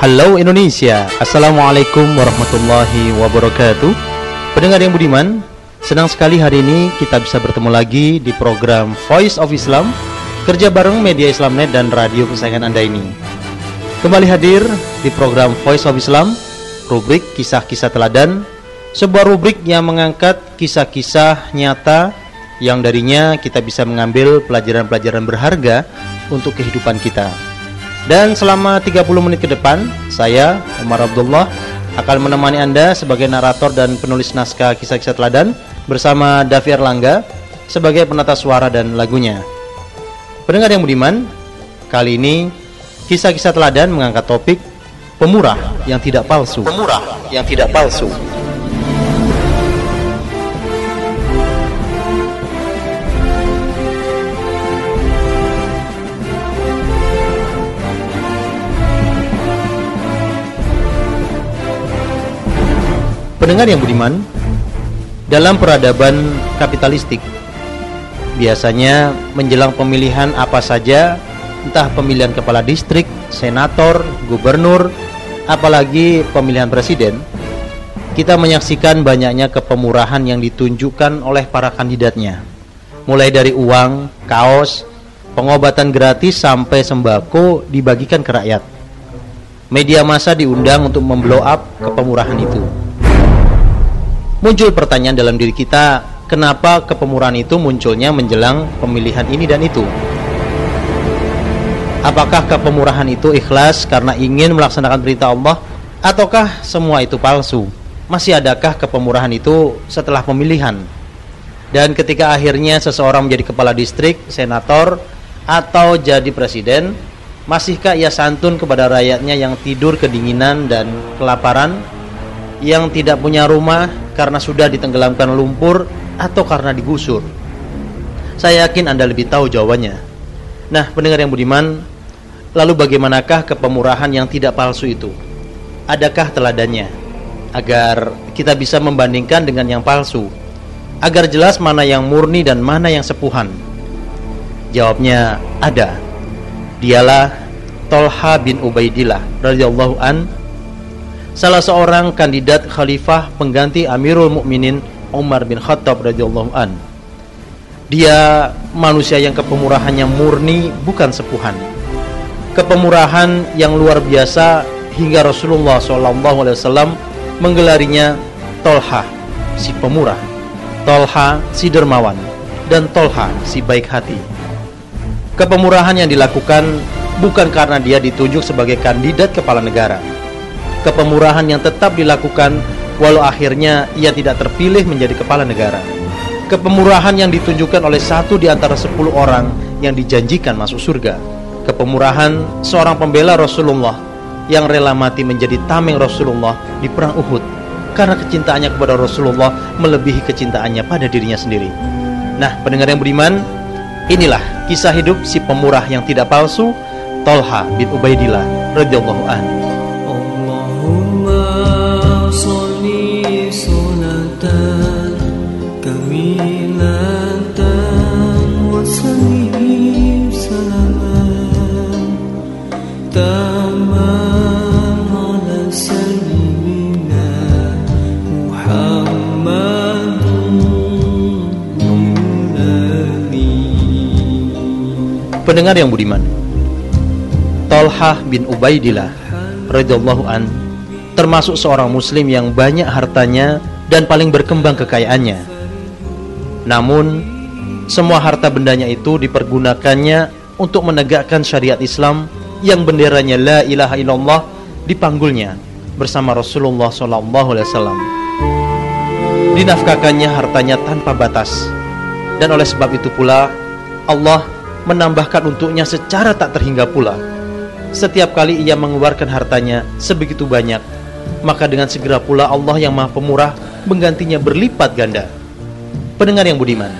Halo Indonesia, Assalamualaikum warahmatullahi wabarakatuh. Pendengar yang budiman, senang sekali hari ini kita bisa bertemu lagi di program Voice of Islam Kerja bareng media Islamnet dan radio kesayangan Anda ini. Kembali hadir di program Voice of Islam Rubrik Kisah-Kisah Teladan Sebuah rubrik yang mengangkat kisah-kisah nyata Yang darinya kita bisa mengambil pelajaran-pelajaran berharga untuk kehidupan kita dan selama 30 menit ke depan, saya Umar Abdullah akan menemani Anda sebagai narator dan penulis naskah kisah-kisah teladan bersama Davi Erlangga sebagai penata suara dan lagunya. Pendengar yang budiman, kali ini kisah-kisah teladan mengangkat topik pemurah yang tidak palsu. Pemurah yang tidak palsu. Pendengar yang budiman, dalam peradaban kapitalistik, biasanya menjelang pemilihan apa saja, entah pemilihan kepala distrik, senator, gubernur, apalagi pemilihan presiden, kita menyaksikan banyaknya kepemurahan yang ditunjukkan oleh para kandidatnya. Mulai dari uang, kaos, pengobatan gratis sampai sembako dibagikan ke rakyat. Media massa diundang untuk memblow up kepemurahan itu muncul pertanyaan dalam diri kita, kenapa kepemurahan itu munculnya menjelang pemilihan ini dan itu? Apakah kepemurahan itu ikhlas karena ingin melaksanakan perintah Allah ataukah semua itu palsu? Masih adakah kepemurahan itu setelah pemilihan? Dan ketika akhirnya seseorang menjadi kepala distrik, senator, atau jadi presiden, masihkah ia santun kepada rakyatnya yang tidur kedinginan dan kelaparan, yang tidak punya rumah, karena sudah ditenggelamkan lumpur atau karena digusur? Saya yakin Anda lebih tahu jawabannya. Nah, pendengar yang budiman, lalu bagaimanakah kepemurahan yang tidak palsu itu? Adakah teladannya? Agar kita bisa membandingkan dengan yang palsu. Agar jelas mana yang murni dan mana yang sepuhan. Jawabnya ada. Dialah Tolha bin Ubaidillah radhiyallahu an salah seorang kandidat khalifah pengganti Amirul Mukminin Umar bin Khattab radhiyallahu an. Dia manusia yang kepemurahannya murni bukan sepuhan. Kepemurahan yang luar biasa hingga Rasulullah SAW menggelarinya Tolha si pemurah, Tolha si dermawan, dan Tolha si baik hati. Kepemurahan yang dilakukan bukan karena dia ditunjuk sebagai kandidat kepala negara, kepemurahan yang tetap dilakukan walau akhirnya ia tidak terpilih menjadi kepala negara. Kepemurahan yang ditunjukkan oleh satu di antara sepuluh orang yang dijanjikan masuk surga. kepemurahan seorang pembela Rasulullah yang rela mati menjadi tameng Rasulullah di perang Uhud karena kecintaannya kepada Rasulullah melebihi kecintaannya pada dirinya sendiri. Nah, pendengar yang beriman, inilah kisah hidup si pemurah yang tidak palsu, Tolha bin Ubaidillah radhiyallahu anhu. Pendengar yang budiman, Tolhah bin Ubaidillah radhiyallahu an termasuk seorang muslim yang banyak hartanya dan paling berkembang kekayaannya. Namun, semua harta bendanya itu dipergunakannya untuk menegakkan syariat Islam yang benderanya la ilaha illallah dipanggulnya bersama Rasulullah wasallam. Dinafkahkannya hartanya tanpa batas. Dan oleh sebab itu pula Allah menambahkan untuknya secara tak terhingga pula. Setiap kali ia mengeluarkan hartanya sebegitu banyak, maka dengan segera pula Allah yang Maha Pemurah menggantinya berlipat ganda. Pendengar yang budiman,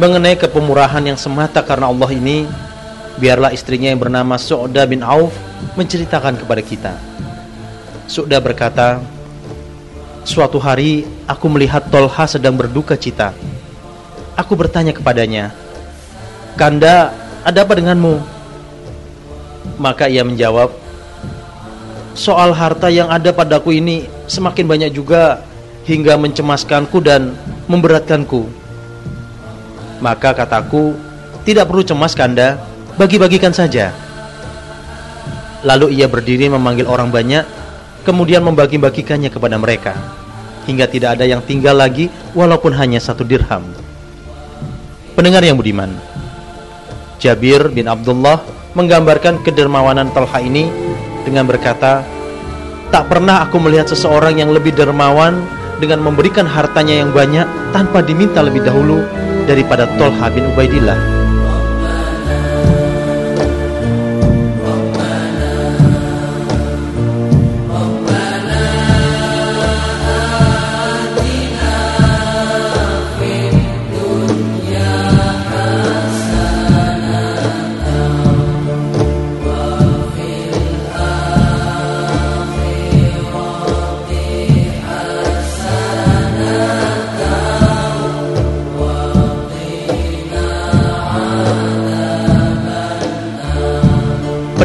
mengenai kepemurahan yang semata karena Allah ini, biarlah istrinya yang bernama Su'da bin Auf menceritakan kepada kita. Su'da berkata, Suatu hari aku melihat Tolha sedang berduka cita. Aku bertanya kepadanya, Kanda, ada apa denganmu? Maka ia menjawab, Soal harta yang ada padaku ini semakin banyak juga hingga mencemaskanku dan memberatkanku. Maka kataku, tidak perlu cemas Kanda, bagi-bagikan saja. Lalu ia berdiri memanggil orang banyak, kemudian membagi-bagikannya kepada mereka, hingga tidak ada yang tinggal lagi walaupun hanya satu dirham. Pendengar yang budiman, Jabir bin Abdullah menggambarkan kedermawanan Talha ini dengan berkata, Tak pernah aku melihat seseorang yang lebih dermawan dengan memberikan hartanya yang banyak tanpa diminta lebih dahulu daripada Tolha bin Ubaidillah.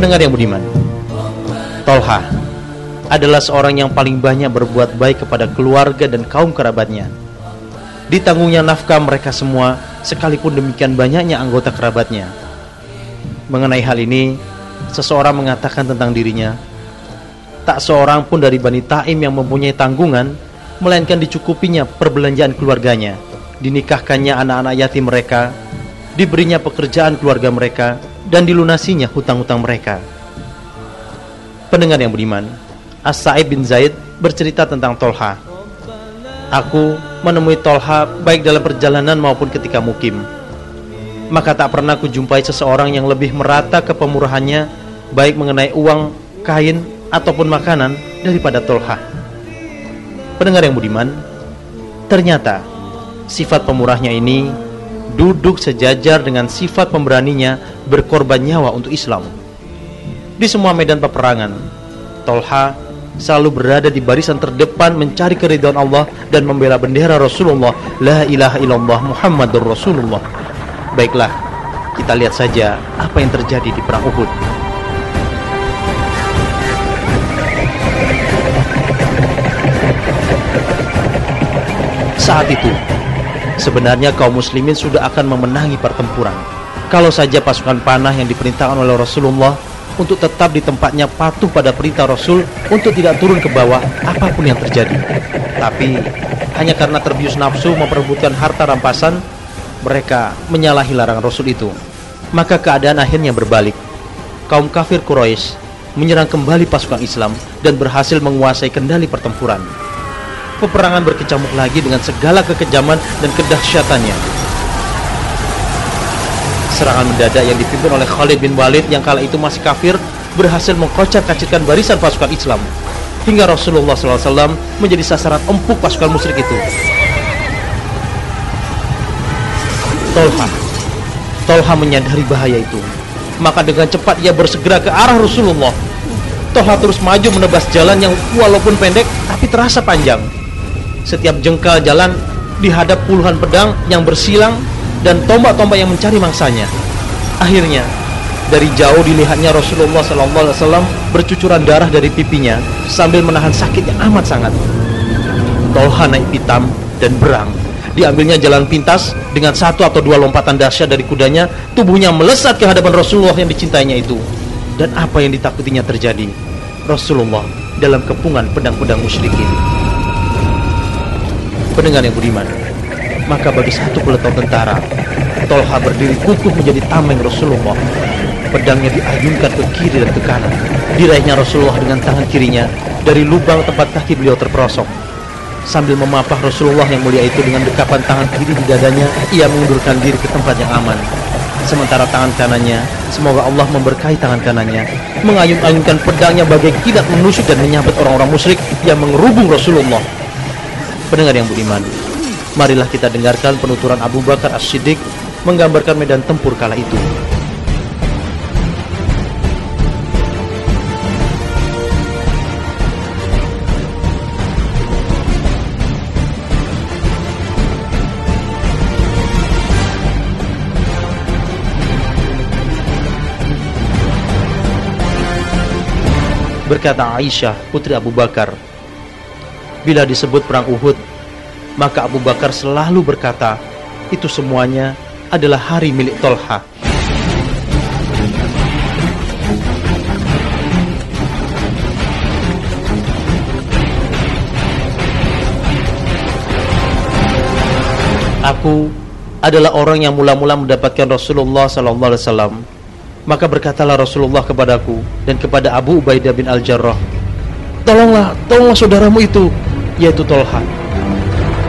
Pendengar yang budiman. Tolha adalah seorang yang paling banyak berbuat baik kepada keluarga dan kaum kerabatnya. Ditanggungnya nafkah mereka semua Sekalipun demikian banyaknya anggota kerabatnya. Mengenai hal ini Seseorang mengatakan tentang dirinya Tak seorang pun dari Bani Taim yang mempunyai tanggungan Melainkan dicukupinya perbelanjaan keluarganya. Dinikahkannya anak-anak yatim mereka Diberinya pekerjaan keluarga mereka dan dilunasinya hutang-hutang mereka. Pendengar yang beriman, As-Sa'ib bin Zaid bercerita tentang Tolha. Aku menemui Tolha baik dalam perjalanan maupun ketika mukim. Maka tak pernah kujumpai seseorang yang lebih merata kepemurahannya baik mengenai uang, kain, ataupun makanan daripada Tolha. Pendengar yang budiman, ternyata sifat pemurahnya ini duduk sejajar dengan sifat pemberaninya berkorban nyawa untuk Islam. Di semua medan peperangan, Tolha selalu berada di barisan terdepan mencari keridhaan Allah dan membela bendera Rasulullah. La ilaha illallah Muhammadur Rasulullah. Baiklah, kita lihat saja apa yang terjadi di perang Uhud. Saat itu, Sebenarnya kaum muslimin sudah akan memenangi pertempuran. Kalau saja pasukan panah yang diperintahkan oleh Rasulullah untuk tetap di tempatnya patuh pada perintah Rasul untuk tidak turun ke bawah apa pun yang terjadi. Tapi hanya karena terbius nafsu memperebutkan harta rampasan, mereka menyalahi larangan Rasul itu. Maka keadaan akhirnya berbalik. Kaum kafir Quraisy menyerang kembali pasukan Islam dan berhasil menguasai kendali pertempuran peperangan berkecamuk lagi dengan segala kekejaman dan kedahsyatannya. Serangan mendadak yang dipimpin oleh Khalid bin Walid yang kala itu masih kafir berhasil mengkocak-kacitkan barisan pasukan Islam hingga Rasulullah SAW menjadi sasaran empuk pasukan musyrik itu. Tolha Tolha menyadari bahaya itu maka dengan cepat ia bersegera ke arah Rasulullah Tolha terus maju menebas jalan yang walaupun pendek tapi terasa panjang setiap jengkal jalan dihadap puluhan pedang yang bersilang dan tombak-tombak yang mencari mangsanya akhirnya dari jauh dilihatnya Rasulullah SAW bercucuran darah dari pipinya sambil menahan sakit yang amat sangat. Tolha naik pitam dan berang. Diambilnya jalan pintas dengan satu atau dua lompatan dahsyat dari kudanya, tubuhnya melesat ke hadapan Rasulullah yang dicintainya itu. Dan apa yang ditakutinya terjadi? Rasulullah dalam kepungan pedang-pedang musyrikin. Pendengar yang budiman, maka bagi satu peleton tentara, Tolha berdiri kukuh menjadi tameng Rasulullah Pedangnya diayunkan ke kiri dan ke kanan. Diraihnya Rasulullah dengan tangan kirinya dari lubang tempat kaki beliau terperosok. Sambil memapah Rasulullah yang mulia itu dengan dekapan tangan kiri di dadanya, ia mengundurkan diri ke tempat yang aman. Sementara tangan kanannya, semoga Allah memberkahi tangan kanannya, mengayun-ayunkan pedangnya bagai kilat menusuk dan menyabet orang-orang musyrik yang mengerubung Rasulullah. Pendengar yang budiman, marilah kita dengarkan penuturan Abu Bakar As-Siddiq menggambarkan medan tempur kala itu. Berkata Aisyah, putri Abu Bakar, bila disebut perang Uhud, maka Abu Bakar selalu berkata, itu semuanya adalah hari milik Tolha. Aku adalah orang yang mula-mula mendapatkan Rasulullah sallallahu alaihi wasallam maka berkatalah Rasulullah kepadaku dan kepada Abu Ubaidah bin Al-Jarrah, "Tolonglah, tolonglah saudaramu itu, yaitu Tolha."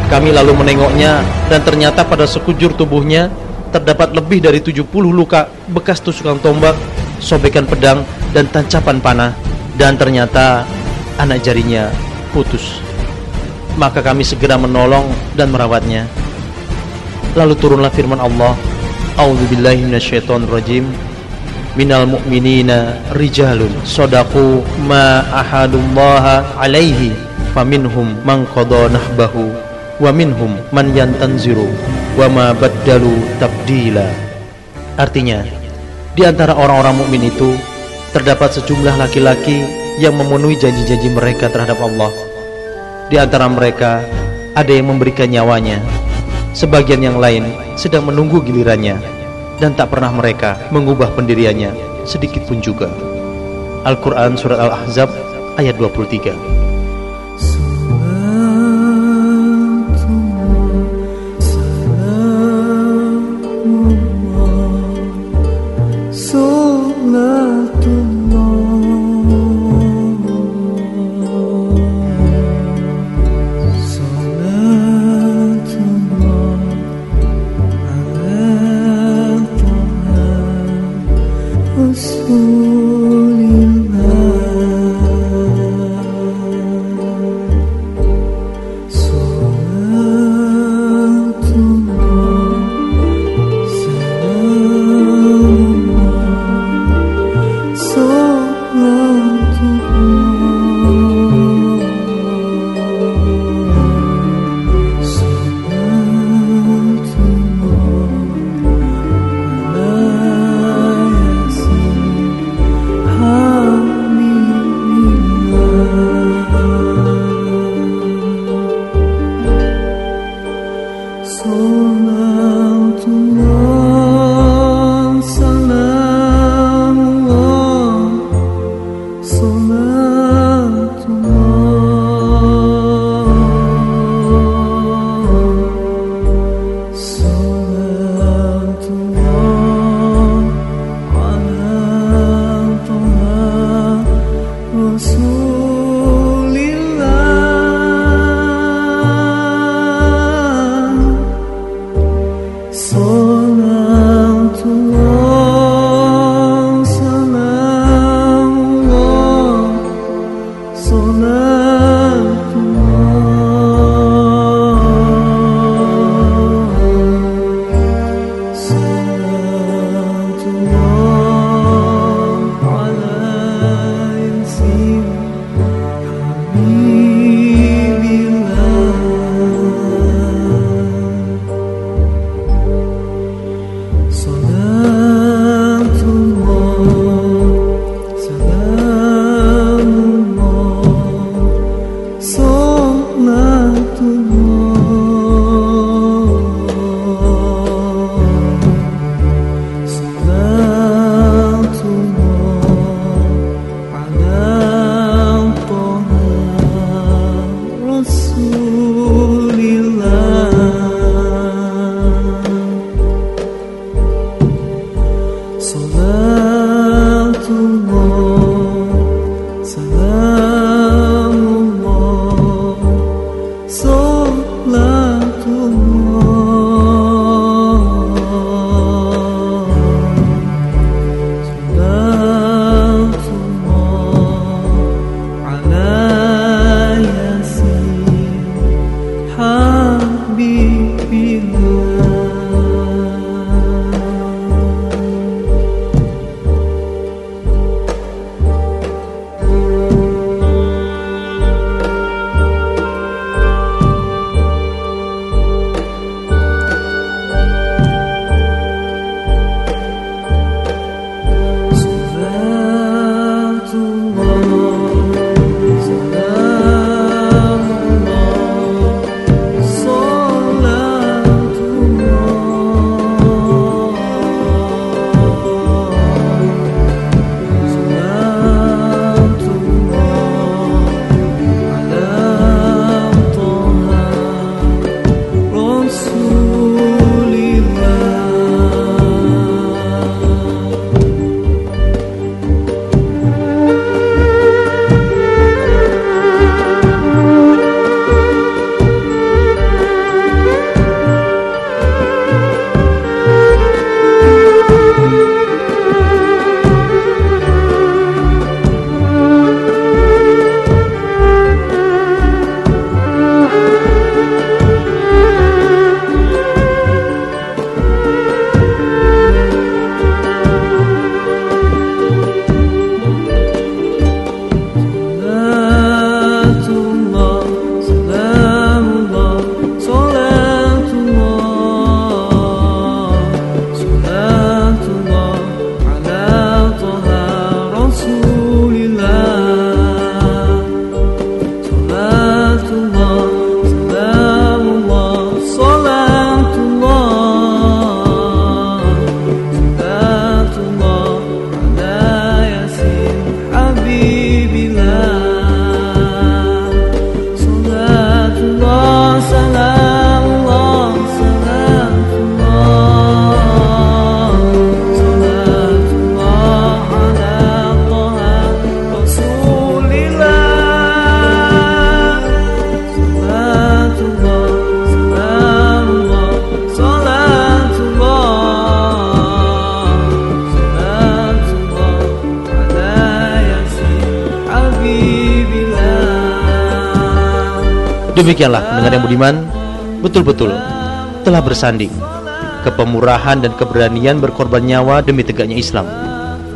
Kami lalu menengoknya dan ternyata pada sekujur tubuhnya terdapat lebih dari 70 luka bekas tusukan tombak, sobekan pedang dan tancapan panah dan ternyata anak jarinya putus. Maka kami segera menolong dan merawatnya. Lalu turunlah firman Allah, "A'udzubillahi minasyaitonirrajim." minal mu'minina rijalun sadaqu ma ahadullaha alaihi faminhum man qada nahbahu wa minhum man yantanziru wa ma baddalu tabdila. Artinya di antara orang-orang mukmin itu terdapat sejumlah laki-laki yang memenuhi janji-janji mereka terhadap Allah. Di antara mereka ada yang memberikan nyawanya sebagian yang lain sedang menunggu gilirannya dan tak pernah mereka mengubah pendiriannya sedikit pun juga. Al-Quran Surat Al-Ahzab ayat 23 Demikianlah pendengar yang budiman, betul-betul telah bersanding kepemurahan dan keberanian berkorban nyawa demi tegaknya Islam.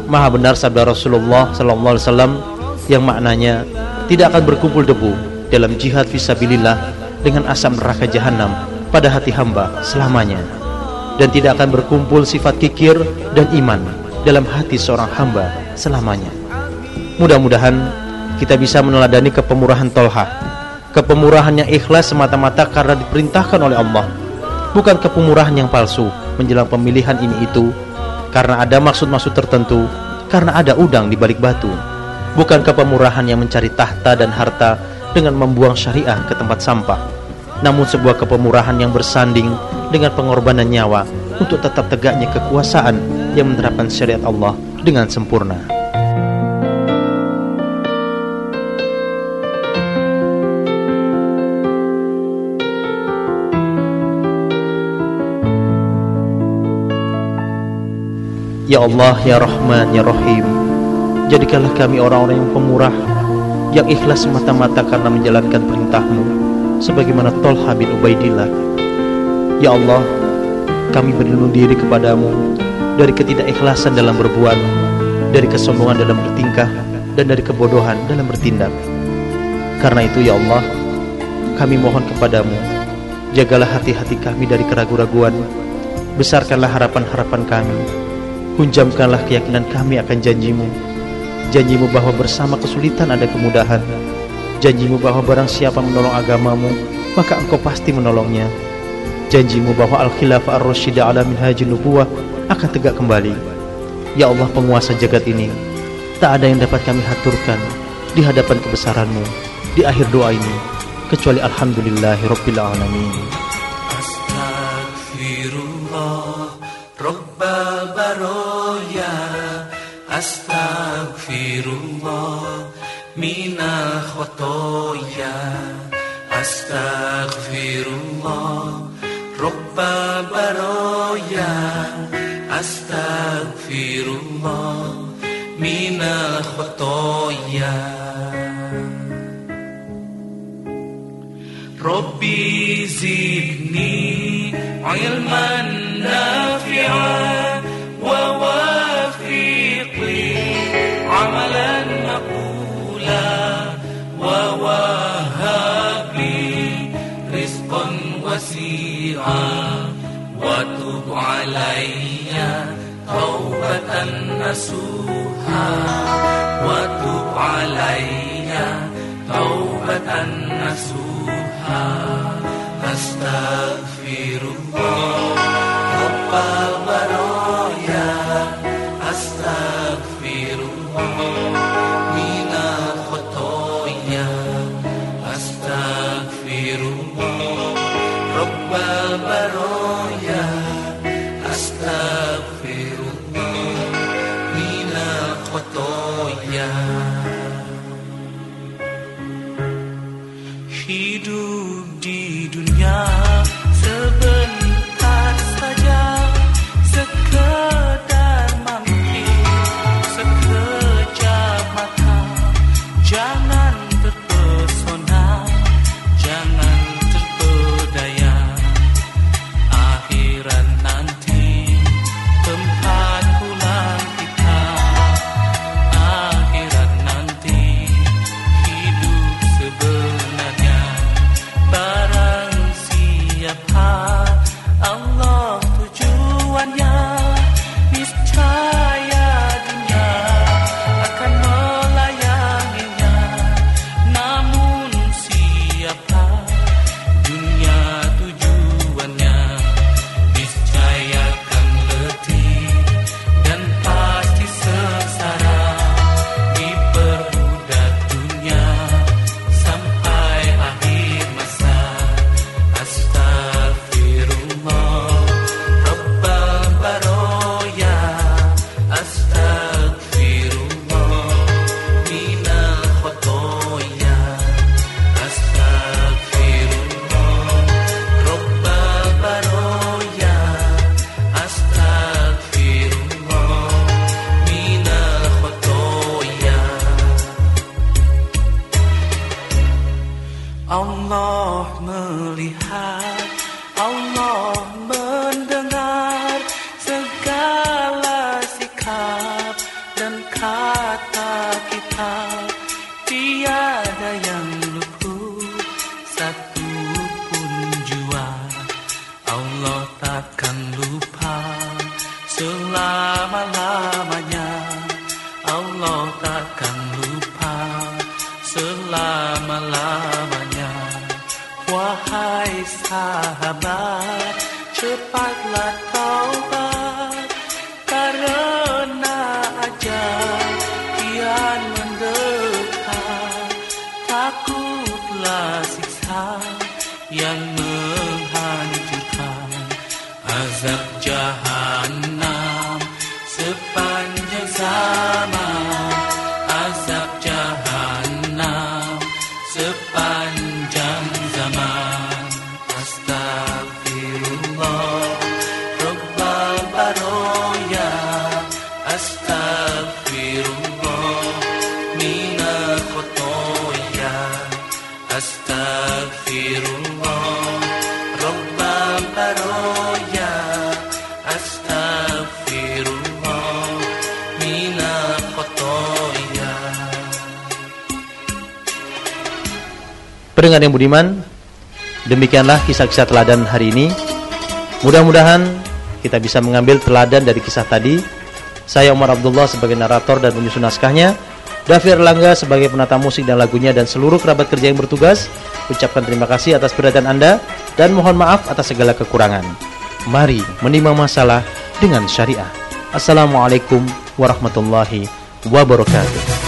Maha benar sabda Rasulullah wasallam yang maknanya tidak akan berkumpul debu dalam jihad fisabilillah dengan asam neraka jahanam pada hati hamba selamanya dan tidak akan berkumpul sifat kikir dan iman dalam hati seorang hamba selamanya. Mudah-mudahan kita bisa meneladani kepemurahan Tolha Kepemurahan yang ikhlas semata-mata karena diperintahkan oleh Allah. Bukan kepemurahan yang palsu menjelang pemilihan ini itu. Karena ada maksud-maksud tertentu Karena ada udang di balik batu. Bukan kepemurahan yang mencari tahta dan harta Dengan membuang syariah ke tempat sampah. Namun sebuah kepemurahan yang bersanding Dengan pengorbanan nyawa Untuk tetap tegaknya kekuasaan Yang menerapkan syariat Allah dengan sempurna Ya Allah, Ya Rahman, Ya Rahim. Jadikanlah kami orang-orang yang pemurah Yang ikhlas semata-mata karena menjalankan perintahmu Sebagaimana Tolha bin Ubaidillah. Ya Allah, kami berlindung diri kepadamu Dari ketidakikhlasan dalam berbuat Dari kesombongan dalam bertingkah Dan dari kebodohan dalam bertindak. Karena itu ya Allah Kami mohon kepadamu Jagalah hati-hati kami dari keraguan-raguan. Besarkanlah harapan-harapan kami Hunjamkanlah keyakinan kami akan janjimu. Janjimu bahwa bersama kesulitan ada kemudahan. Janjimu bahwa barang siapa menolong agamamu Maka engkau pasti menolongnya. Janjimu bahwa Al-Khilafah Ar-Rashidah ala minhajin nubuah Akan tegak kembali. Ya Allah penguasa jagat ini Tak ada yang dapat kami haturkan Di hadapan kebesaranmu Di akhir doa ini Kecuali Alhamdulillahi Rabbil Alamin Minal khotoya Astaghfirullah رب برايا أستغفر الله من الخطايا ربي زدني علما نافعا وتب علي توبة نصوحا وتب علي توبة نصوحا أستغفر الله رب البرايا أستغفر الله من الخطايا. أستغفر الله رب البرايا أستغفر Takutlah siksa Yang Pendengar yang budiman, demikianlah kisah-kisah teladan hari ini. Mudah-mudahan kita bisa mengambil teladan dari kisah tadi. Saya Umar Abdullah sebagai narator dan penyusun naskahnya. Davi Erlangga sebagai penata musik dan lagunya dan seluruh kerabat kerja yang bertugas ucapkan terima kasih atas perhatian Anda dan mohon maaf atas segala kekurangan. Mari menimang masalah dengan syariah. Assalamualaikum warahmatullahi wabarakatuh.